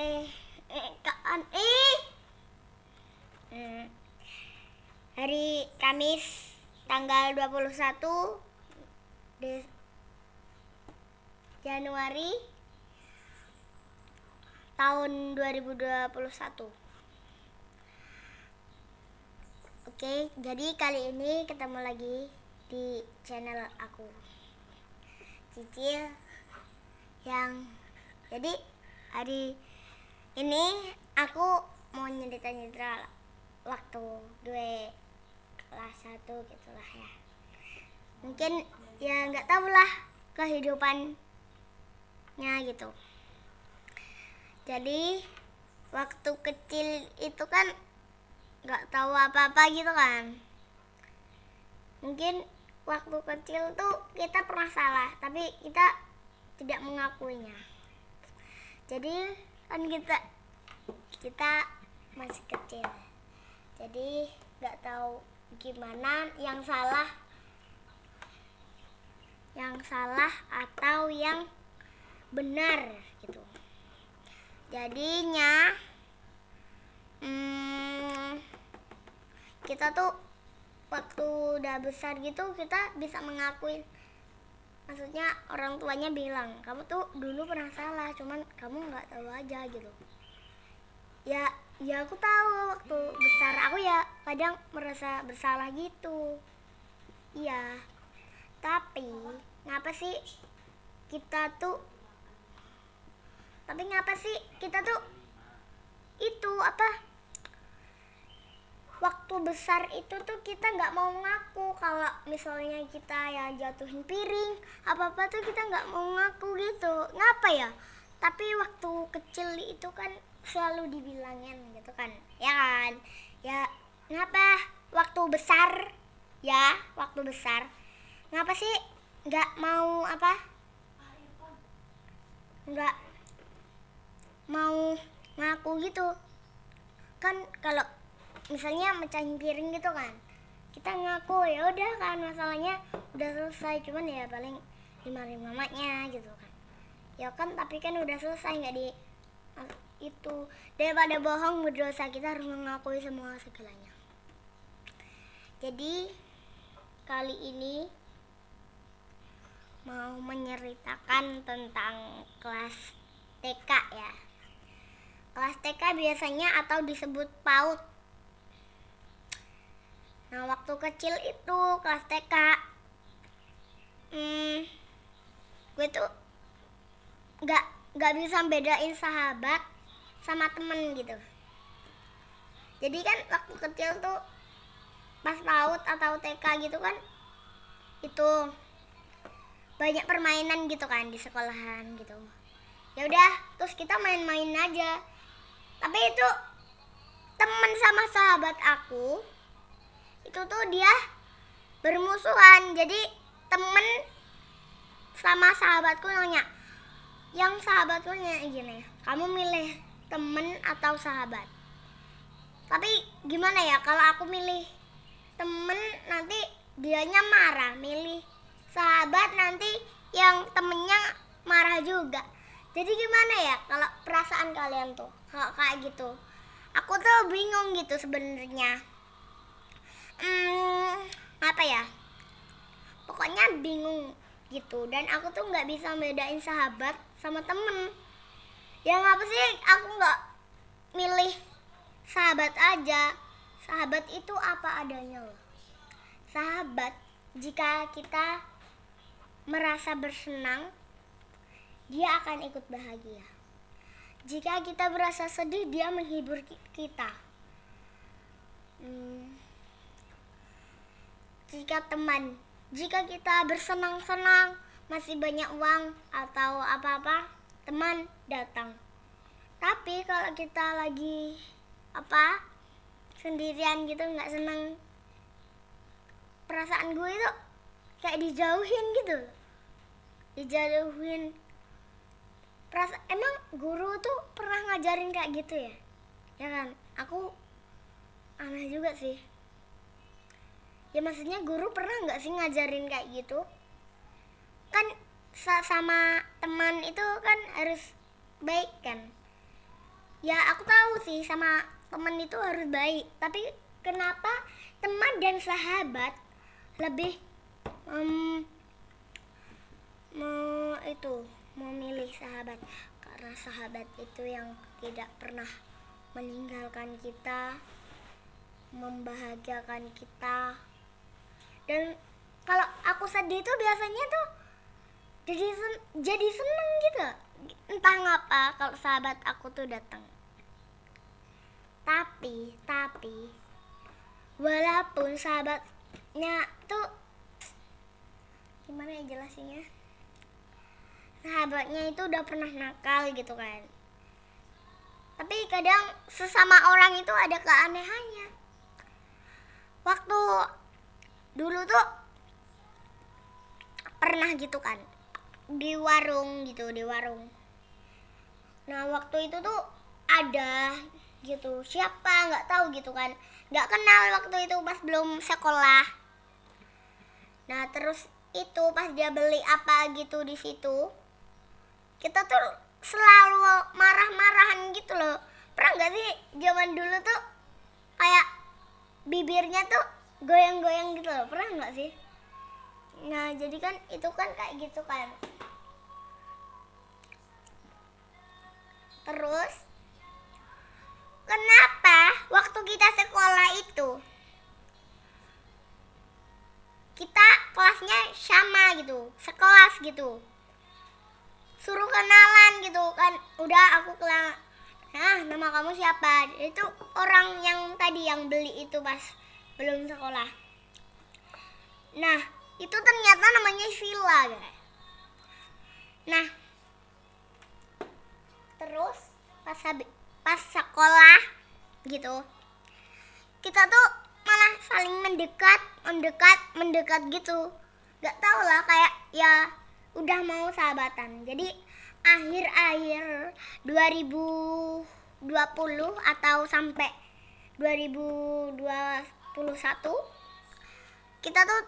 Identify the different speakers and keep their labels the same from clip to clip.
Speaker 1: Oke, eh, kan eh Hmm. hari Kamis tanggal 21 de Januari tahun 2021. Oke, jadi kali ini ketemu lagi di channel aku. Cicil yang jadi hari ini aku mau nyerita-nyerita waktu gue kelas satu gitulah ya. Mungkin ya nggak tahu lah kehidupannya gitu. Jadi waktu kecil itu kan nggak tahu apa-apa gitu kan. Mungkin waktu kecil tuh kita pernah salah tapi kita tidak mengakuinya. Jadi kan kita kita masih kecil. Jadi nggak tahu gimana yang salah yang salah atau yang benar gitu. Jadinya hmm, kita tuh waktu udah besar gitu kita bisa mengakui maksudnya orang tuanya bilang kamu tuh dulu pernah salah cuman kamu nggak tahu aja gitu. Ya ya aku tahu waktu besar aku ya kadang merasa bersalah gitu. Iya. Tapi ngapa sih kita tuh tapi ngapa sih kita tuh itu apa waktu besar itu tuh kita nggak mau ngaku. Kalau misalnya kita ya jatuhin piring apa apa tuh kita nggak mau ngaku gitu. Ngapa ya? Tapi waktu kecil itu kan selalu dibilangin gitu kan. Ya kan? Ya ngapa? Waktu besar ya waktu besar. Ngapa sih nggak mau apa? Nggak mau ngaku gitu. Kan kalau misalnya mecahin piring gitu kan. Kita ngaku ya udah kan masalahnya udah selesai. Cuman ya paling dimarahin mamanya gitu kan. Ya kan tapi kan udah selesai nggak di itu. Daripada bohong berdosa kita harus mengakui semua segalanya. Jadi kali ini mau menceritakan tentang kelas TK ya. Kelas TK biasanya atau disebut PAUD nah waktu kecil itu kelas TK hmm, gue tuh nggak nggak bisa bedain sahabat sama temen gitu. Jadi kan waktu kecil tuh pas PAUD atau TK gitu kan itu banyak permainan gitu kan di sekolahan gitu. Ya udah terus kita main-main aja. Tapi itu temen sama sahabat aku itu tuh dia bermusuhan. Jadi temen sama sahabatku nanya yang sahabatku nanya gini kamu milih temen atau sahabat? Tapi gimana ya kalau aku milih temen nanti dianya marah. Milih sahabat nanti yang temennya marah juga. Jadi gimana ya kalau perasaan kalian tuh kalau kayak gitu? Aku tuh bingung gitu sebenarnya hmm, apa ya? Pokoknya bingung gitu. Dan aku tuh nggak bisa bedain sahabat sama temen. Ya ngapa sih aku nggak milih sahabat aja? Sahabat itu apa adanya loh. Sahabat jika kita merasa bersenang dia akan ikut bahagia. Jika kita berasa sedih dia menghibur kita. Hmm. Jika teman jika kita bersenang-senang masih banyak uang atau apa-apa teman datang. Tapi kalau kita lagi apa sendirian gitu nggak seneng perasaan gue itu kayak dijauhin gitu dijauhin perasa emang guru tuh pernah ngajarin kayak gitu ya? Ya kan? Aku aneh juga sih ya maksudnya guru pernah nggak sih ngajarin kayak gitu? Kan sama teman itu kan harus baik kan? Ya aku tahu sih sama teman itu harus baik. Tapi kenapa teman dan sahabat lebih um, mau itu memilih sahabat? Karena sahabat itu yang tidak pernah meninggalkan kita membahagiakan kita dan kalau aku sedih tuh biasanya tuh jadi sen jadi seneng gitu. Entah ngapa kalau sahabat aku tuh datang tapi tapi walaupun sahabatnya tuh gimana ya jelasinnya? Sahabatnya itu udah pernah nakal gitu kan. Tapi kadang sesama orang itu ada keanehannya. Waktu dulu tuh pernah gitu kan di warung gitu di warung. Nah waktu itu tuh ada gitu siapa nggak tahu gitu kan nggak kenal waktu itu pas belum sekolah. Nah terus itu pas dia beli apa gitu di situ kita tuh selalu marah-marahan gitu loh. Pernah nggak sih zaman dulu tuh kayak bibirnya tuh goyang-goyang gitu loh. Pernah nggak sih? Nah jadi kan itu kan kayak gitu kan. Terus kenapa waktu kita sekolah itu kita kelasnya sama gitu sekelas gitu. Suruh kenalan gitu kan. Udah aku kelang nah nama kamu siapa? Itu orang yang tadi yang beli itu pas belum sekolah. Nah itu ternyata namanya Sila guys. Nah terus pas pas sekolah gitu kita tuh malah saling mendekat mendekat mendekat gitu. Nggak tau lah kayak ya udah mau sahabatan. Jadi akhir-akhir 2020 atau sampai 2021 kita tuh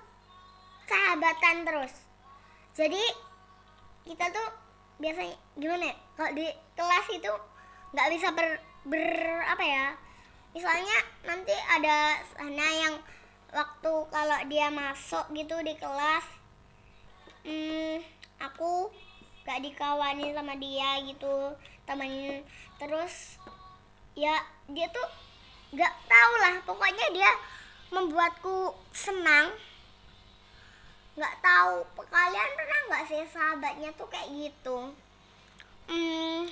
Speaker 1: sahabatan terus. Jadi kita tuh biasanya gimana ya? Kalau di kelas itu nggak bisa ber, ber apa ya? Misalnya nanti ada sana yang waktu kalau dia masuk gitu di kelas hmm, aku gak dikawani sama dia gitu temen terus ya dia tuh gak tau lah pokoknya dia membuatku senang. Nggak tahu kalian pernah nggak sih sahabatnya tuh kayak gitu? Hmm,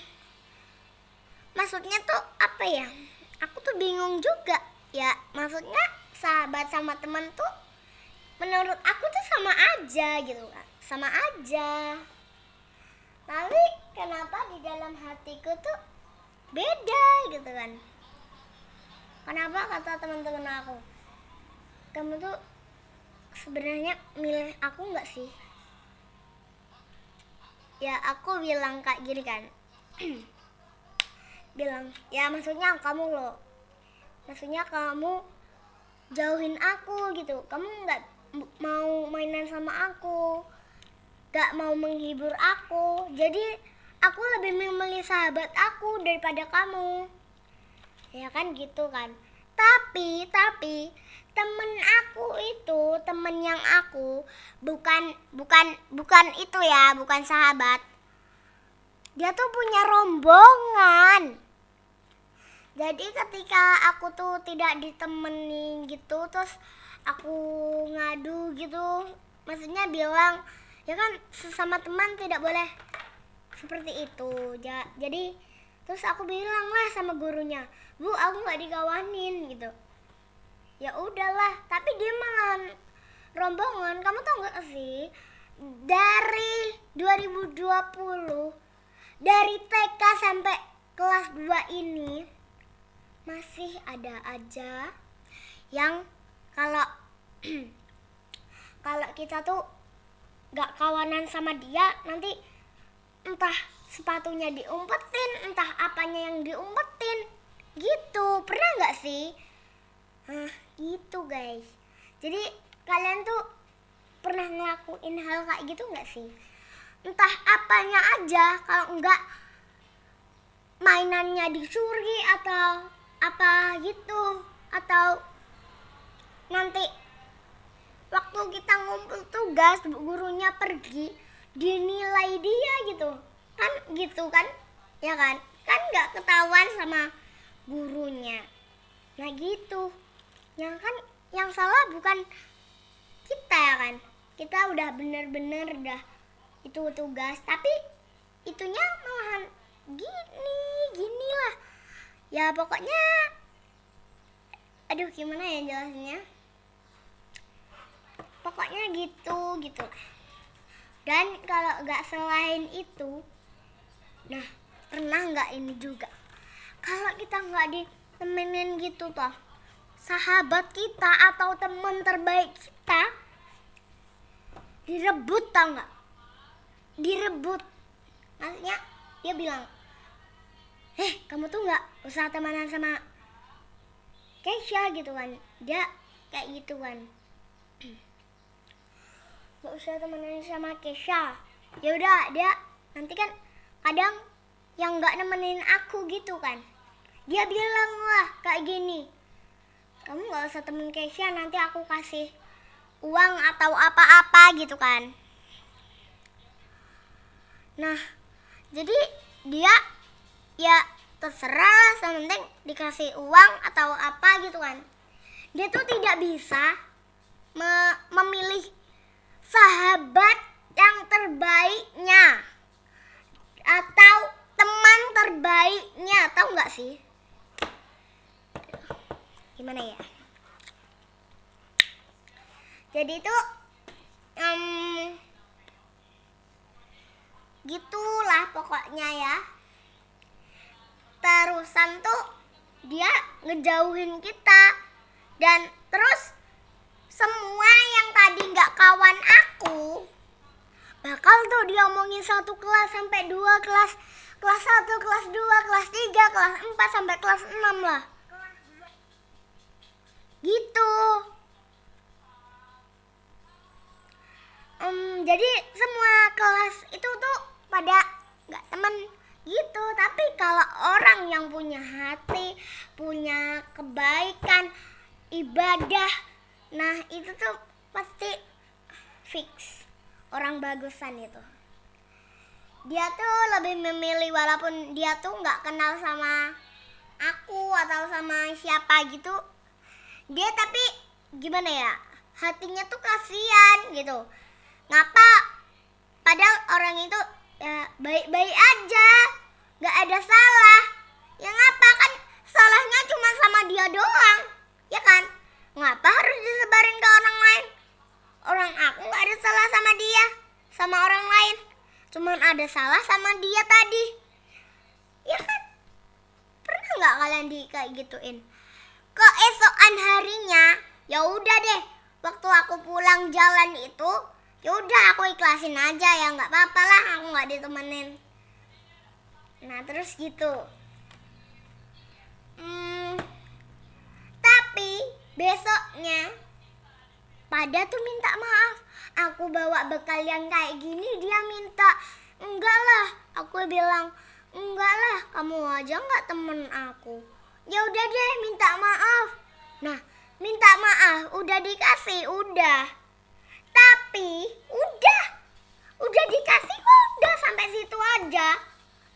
Speaker 1: maksudnya tuh apa ya? Aku tuh bingung juga. Ya maksudnya sahabat sama temen tuh menurut aku tuh sama aja gitu kan sama aja. Tapi kenapa di dalam hatiku tuh beda gitu kan kenapa kata teman-teman aku? Kamu tuh sebenarnya milih aku nggak sih? Ya aku bilang kayak gini kan. Bilang ya maksudnya kamu loh maksudnya kamu jauhin aku gitu. Kamu nggak mau mainan sama aku gak mau menghibur aku. Jadi aku lebih memilih sahabat aku daripada kamu ya kan gitu kan. Tapi tapi temen aku itu temen yang aku bukan bukan bukan itu ya bukan sahabat. Dia tuh punya rombongan. Jadi ketika aku tuh tidak ditemenin gitu terus aku ngadu gitu maksudnya bilang ya kan sesama teman tidak boleh. Seperti itu. Ja, jadi terus aku bilang lah sama gurunya bu aku nggak dikawanin gitu. Ya udahlah tapi dia malah rombongan. Kamu tau gak sih? Dari 2020 dari TK sampai kelas 2 ini masih ada aja yang kalau kalau kita tuh gak kawanan sama dia nanti entah sepatunya diumpetin entah apanya yang diumpetin gitu. Pernah nggak sih? Ah gitu guys. Jadi kalian tuh pernah ngelakuin hal kayak gitu nggak sih? Entah apanya aja kalau enggak mainannya dicuri atau apa gitu atau nanti waktu kita ngumpul tugas gurunya pergi dinilai dia gitu. Kan gitu kan? Ya kan? Kan nggak ketahuan sama gurunya. Nah gitu. Yang kan yang salah bukan kita ya kan? Kita udah bener-bener udah itu tugas. Tapi itunya malahan gini gini lah ya pokoknya aduh gimana ya jelasnya pokoknya gitu gitu. Dan kalau nggak selain itu nah pernah nggak ini juga kalau kita nggak ditemenin gitu toh sahabat kita atau teman terbaik kita direbut tau nggak? Direbut. Maksudnya dia bilang eh kamu tuh nggak usah temenan sama Keisha gitu kan. Dia kayak gitu kan. Nggak usah temenan sama Keisha. Ya udah dia nanti kan kadang yang nggak nemenin aku gitu kan. Dia bilang lah kayak gini. Kamu nggak usah temen Keisha nanti aku kasih uang atau apa-apa gitu kan. Nah jadi dia ya terserah lah sementing dikasih uang atau apa gitu kan. Dia tuh tidak bisa me memilih sahabat yang terbaiknya atau tahu nggak sih? Gimana ya? Jadi itu um, gitulah pokoknya ya. Terusan tuh dia ngejauhin kita. Dan terus semua yang tadi nggak kawan aku bakal tuh dia omongin satu kelas sampai dua kelas kelas satu kelas dua kelas tiga kelas empat sampai kelas enam lah. Gitu. Um, jadi semua kelas itu tuh pada nggak temen. Gitu. Tapi kalau orang yang punya hati punya kebaikan ibadah nah itu tuh pasti fix. Orang bagusan itu dia tuh lebih memilih walaupun dia tuh nggak kenal sama aku atau sama siapa gitu. Dia tapi gimana ya hatinya tuh kasihan gitu. Ngapa? Padahal orang itu ya baik-baik aja nggak ada salah. Ya ngapa? Kan salahnya cuma sama dia doang ya kan? Ngapa harus disebarin ke orang lain orang aku nggak ada salah sama dia sama orang lain cuman ada salah sama dia tadi. Ya kan? Pernah nggak kalian di kayak gituin? Keesokan harinya ya udah deh. Waktu aku pulang jalan itu ya udah aku ikhlasin aja ya. Nggak apa-apa lah aku nggak ditemenin. Nah terus gitu. Hmm, tapi besoknya pada tuh minta maaf aku bawa bekal yang kayak gini dia minta enggak lah. Aku bilang enggak lah kamu aja nggak temen aku. Ya udah deh minta maaf. Nah minta maaf udah dikasih udah. Tapi udah. Udah dikasih udah sampai situ aja.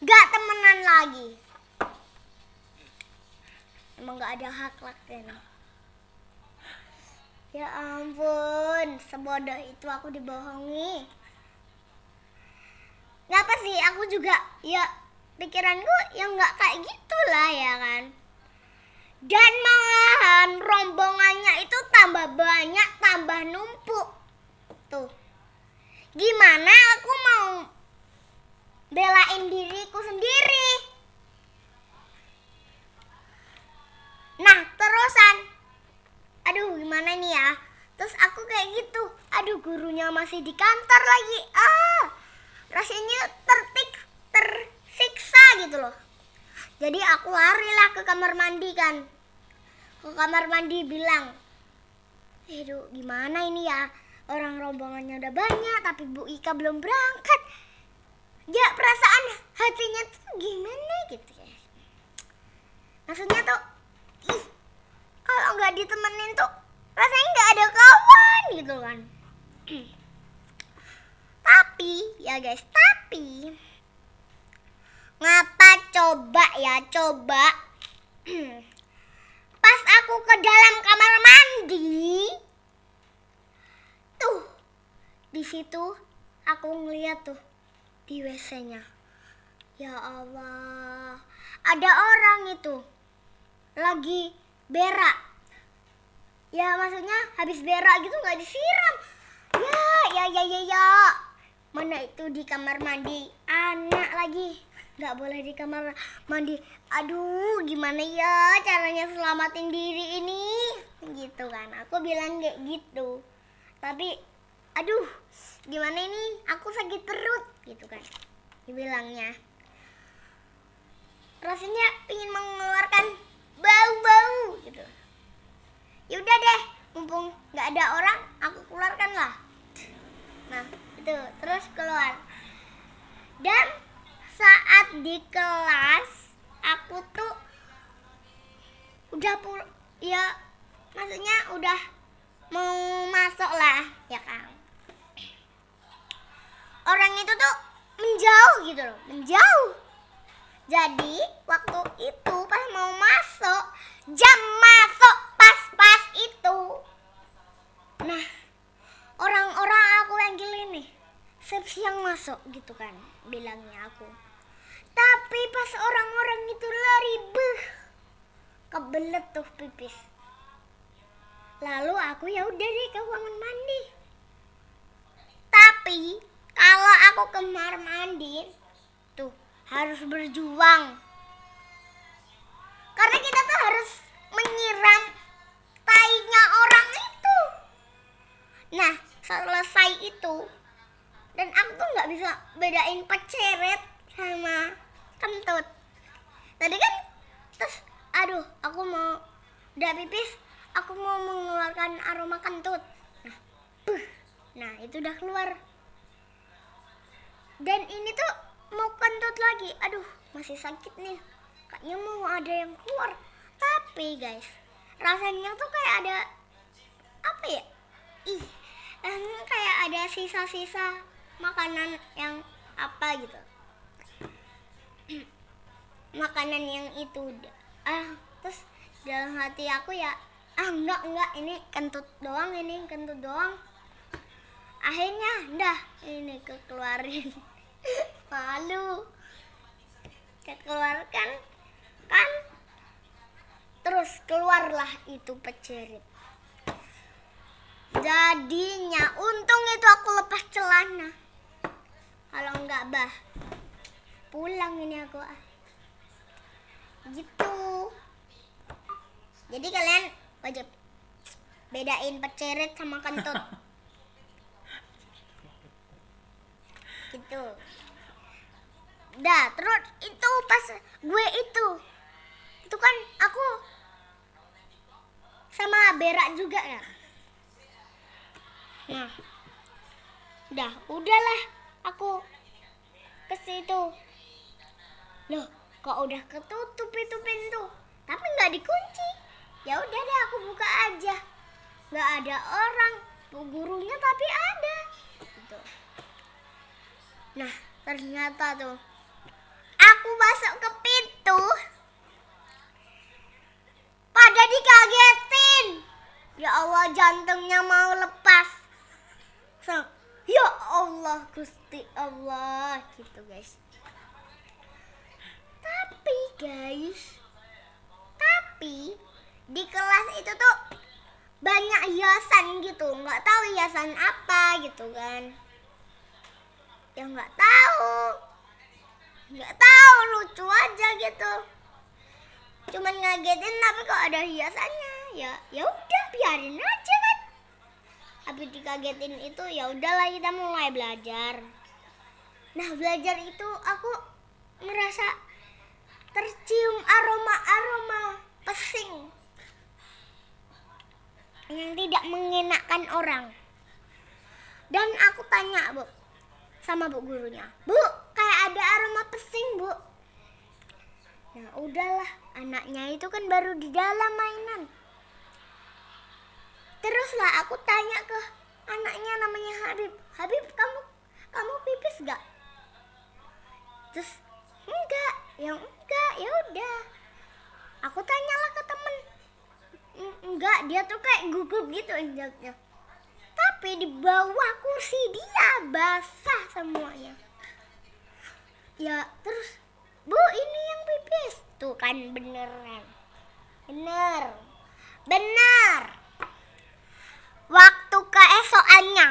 Speaker 1: Gak temenan lagi. Emang gak ada hak lagi ya ampun sebodoh itu aku dibohongi. Ngapa sih? Aku juga ya pikiranku yang nggak kayak gitulah ya kan? Dan malahan rombongannya itu tambah banyak tambah numpuk. Tuh. Gimana aku mau belain diriku sendiri kayak gitu. Aduh gurunya masih di kantor lagi. Ah rasanya tertik tersiksa gitu loh. Jadi aku larilah ke kamar mandi kan. Ke kamar mandi bilang Aduh gimana ini ya? Orang rombongannya udah banyak tapi Bu Ika belum berangkat. Ya perasaan hatinya tuh gimana gitu ya? Maksudnya tuh ih kalau nggak ditemenin tuh rasanya nggak ada kawan gitu kan. Tapi ya guys tapi ngapa coba ya coba? Pas aku ke dalam kamar mandi tuh di situ aku ngeliat tuh di WC-nya ya Allah ada orang itu lagi berak ya maksudnya habis berak gitu nggak disiram. Ya ya ya ya ya. Mana itu di kamar mandi anak lagi. Nggak boleh di kamar mandi. Aduh gimana ya caranya selamatin diri ini? Gitu kan aku bilang kayak gitu. Tapi aduh gimana ini? Aku sakit perut gitu kan dibilangnya. Rasanya ingin mengeluarkan bau-bau gitu yaudah deh mumpung nggak ada orang aku keluarkan lah nah itu terus keluar. Dan saat di kelas aku tuh udah pul ya maksudnya udah mau masuk lah ya kan. Orang itu tuh menjauh gitu loh menjauh. Jadi waktu itu pas mau masuk jam masuk pas-pas itu. Nah orang-orang aku yang gini nih siang masuk gitu kan bilangnya aku. Tapi pas orang-orang itu lari beh kebelet tuh pipis. Lalu aku ya udah deh ke ruangan mandi. Tapi kalau aku ke kamar mandi tuh harus berjuang. Karena kita tuh harus menyiram tainya orang itu. Nah selesai itu dan aku tuh nggak bisa bedain peceret sama kentut. Tadi kan terus aduh aku mau udah pipis aku mau mengeluarkan aroma kentut. Nah buh, nah itu udah keluar. Dan ini tuh mau kentut lagi. Aduh masih sakit nih. Kayaknya mau ada yang keluar. Tapi guys rasanya tuh kayak ada apa ya? Ih rasanya kayak ada sisa-sisa makanan yang apa gitu. Makanan yang itu ah terus dalam hati aku ya ah enggak enggak ini kentut doang ini kentut doang. Akhirnya dah ini kekeluarin. Malu. Kekeluarkan kan terus itu pecerit jadinya untung itu aku lepas celana. Kalau enggak bah pulang ini aku ah. Gitu. Jadi kalian wajib bedain pecerit sama kentut. Gitu. Dah terus itu pas gue itu itu kan aku sama berak juga ya? Nah udah udahlah aku ke situ. Loh kok udah ketutup itu pintu tapi nggak dikunci. Ya udah deh aku buka aja. Nggak ada orang. Bu gurunya tapi ada. Gitu. nah ternyata tuh aku masuk ke Allah Gusti Allah gitu guys. Tapi guys tapi di kelas itu tuh banyak hiasan gitu. Nggak tahu hiasan apa gitu kan. Ya nggak tahu. Nggak tahu lucu aja gitu. Cuman ngagetin tapi kok ada hiasannya? Ya ya udah biarin aja kan habis dikagetin itu ya udahlah kita mulai belajar. Nah belajar itu aku merasa tercium aroma-aroma pesing yang tidak mengenakan orang. Dan aku tanya bu sama bu gurunya bu kayak ada aroma pesing bu? Nah udahlah anaknya itu kan baru di dalam mainan teruslah aku tanya ke anaknya namanya Habib. Habib kamu kamu pipis gak terus enggak. Yang enggak. Ya udah. Aku tanyalah ke temen. "En- enggak. Dia tuh kayak gugup gitu injaknya tapi di bawah kursi dia basah semuanya. Ya terus bu ini yang pipis. Tuh kan beneran. Bener. Bener waktu keesokannya.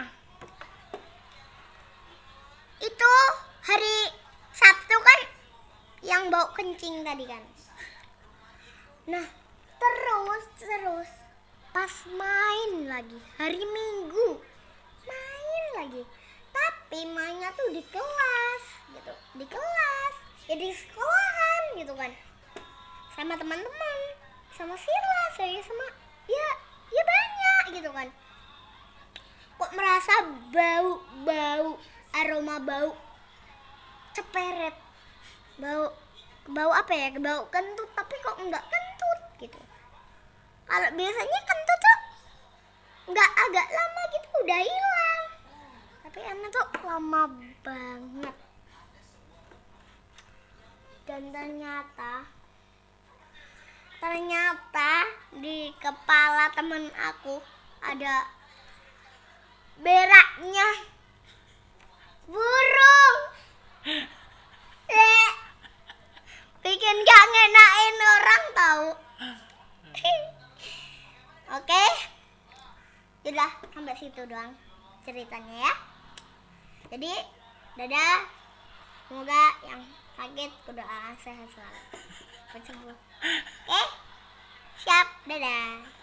Speaker 1: Itu hari Sabtu kan yang bau kencing tadi kan. Nah terus terus pas main lagi hari Minggu main lagi. Tapi mainnya tuh di kelas gitu. Di kelas ya di sekolahan gitu kan. Sama teman-teman sama Sila saya sama ya ya gitu kan. Kok merasa bau bau aroma bau ceperet. Bau bau apa ya? Bau kentut tapi kok enggak kentut gitu. Kalau biasanya kentut tuh nggak agak lama gitu udah hilang. Tapi Ana tuh lama banget. Dan ternyata ternyata di kepala temen aku ada beraknya. Burung. Eh, bikin gak ngenain orang tahu oke. Sudah sampai situ doang ceritanya ya. Jadi dadah. Semoga yang sakit kudoa sehat selalu. Oke. Siap. Dadah